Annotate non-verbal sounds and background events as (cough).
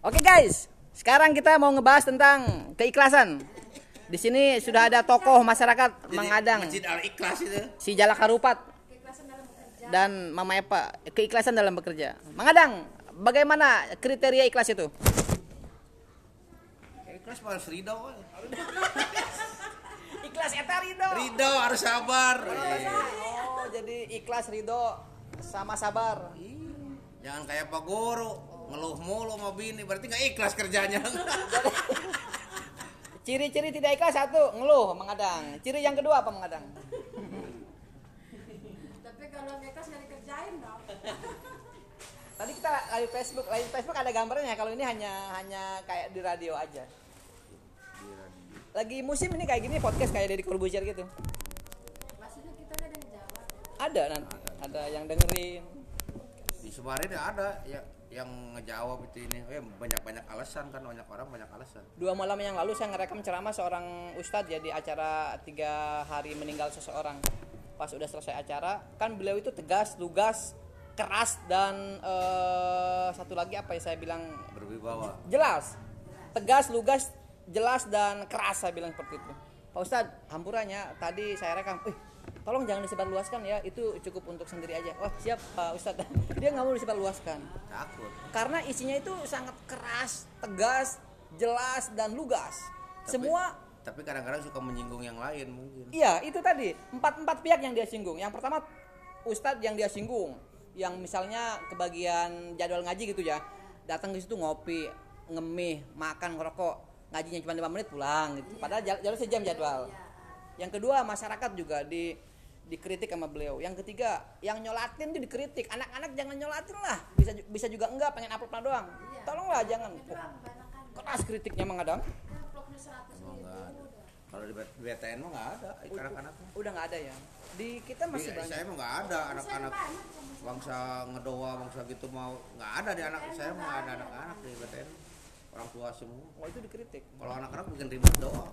Oke guys, sekarang kita mau ngebahas tentang keikhlasan. Di sini sudah ada tokoh masyarakat Jadi, mengadang Masjid Al Ikhlas itu. si Jalak Harupat dan Mama Epa keikhlasan dalam bekerja. Mengadang, bagaimana kriteria ikhlas itu? Ikhlas harus ridho. (laughs) Ikhlas eta ridho. Ridho harus sabar. Oh, jadi ikhlas ridho sama sabar. Ih, Jangan kayak Pak Guru ngeluh mulu sama bini berarti nggak ikhlas kerjanya. (laughs) (laughs) Ciri-ciri tidak ikhlas satu, ngeluh mengadang. Ciri yang kedua apa mengadang? Tapi kalau mereka nggak dikerjain dong. (laughs) Tadi kita live Facebook, live Facebook ada gambarnya. Kalau ini hanya hanya kayak di radio aja. Lagi musim ini kayak gini podcast kayak dari Corbuzier gitu. Maksudnya kita nggak ada yang jawab. Ada nanti, ada yang dengerin. Di Sumarin ya ada ya yang ngejawab itu ini. Eh, banyak-banyak alasan kan banyak orang banyak alasan. Dua malam yang lalu saya ngerekam ceramah seorang ustadz ya di acara tiga hari meninggal seseorang. Pas udah selesai acara, kan beliau itu tegas, lugas, keras dan eh, satu lagi apa ya saya bilang Berwibawa. jelas, tegas, lugas, jelas dan keras saya bilang seperti itu. Pak Ustadz, hampurannya tadi saya rekam, eh tolong jangan disebarluaskan ya, itu cukup untuk sendiri aja. Wah siap Pak Ustadz, (laughs) dia nggak mau disebarluaskan Takut. karena isinya itu sangat keras, tegas, jelas dan lugas. Tapi- Semua Tapi kadang-kadang suka menyinggung yang lain mungkin. iya itu tadi empat empat pihak yang dia singgung. Yang pertama Ustadz yang dia singgung, yang misalnya kebagian jadwal ngaji gitu ya, datang ke situ ngopi, ngemih, makan, ngerokok, ngajinya cuma lima menit pulang gitu. Padahal jad- jadwal sejam jadwal. Yang kedua masyarakat juga di dikritik sama beliau. Yang ketiga, yang nyolatin itu dikritik. Anak-anak jangan nyolatin lah. Bisa bisa juga enggak pengen upload doang. Tolonglah jangan. Keras kritiknya mengadang. Kan vlognya 100 Emang ribu. nggak ada. Kalau di BTN mah nggak ada anak-anaknya. Udah nggak ada ya. Di kita Di masih saya banyak. mah nggak ada anak-anak bangsa ngedoa bangsa gitu mau nggak ada di anak saya mah nggak ada anak-anak di BTN orang tua semua Oh itu dikritik. kalau anak-anak bikin ribut doang